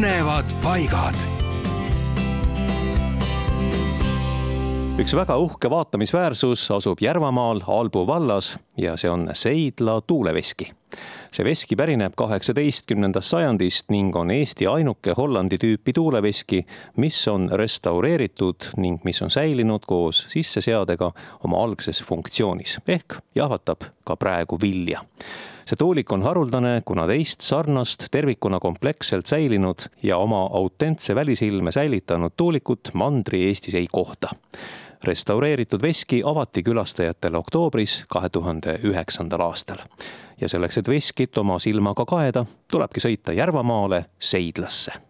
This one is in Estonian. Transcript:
põnevad paigad. üks väga uhke vaatamisväärsus asub Järvamaal Albu vallas ja see on Seidla tuuleveski. see veski pärineb kaheksateistkümnendast sajandist ning on Eesti ainuke Hollandi tüüpi tuuleveski, mis on restaureeritud ning mis on säilinud koos sisseseadega oma algses funktsioonis ehk jahvatab ka praegu vilja see tuulik on haruldane, kuna teist sarnast tervikuna kompleksselt säilinud ja oma autentse välisilme säilitanud tuulikut Mandri-Eestis ei kohta. restaureeritud veski avati külastajatele oktoobris kahe tuhande üheksandal aastal. ja selleks, et veskit oma silmaga kaeda, tulebki sõita Järvamaale Seidlasse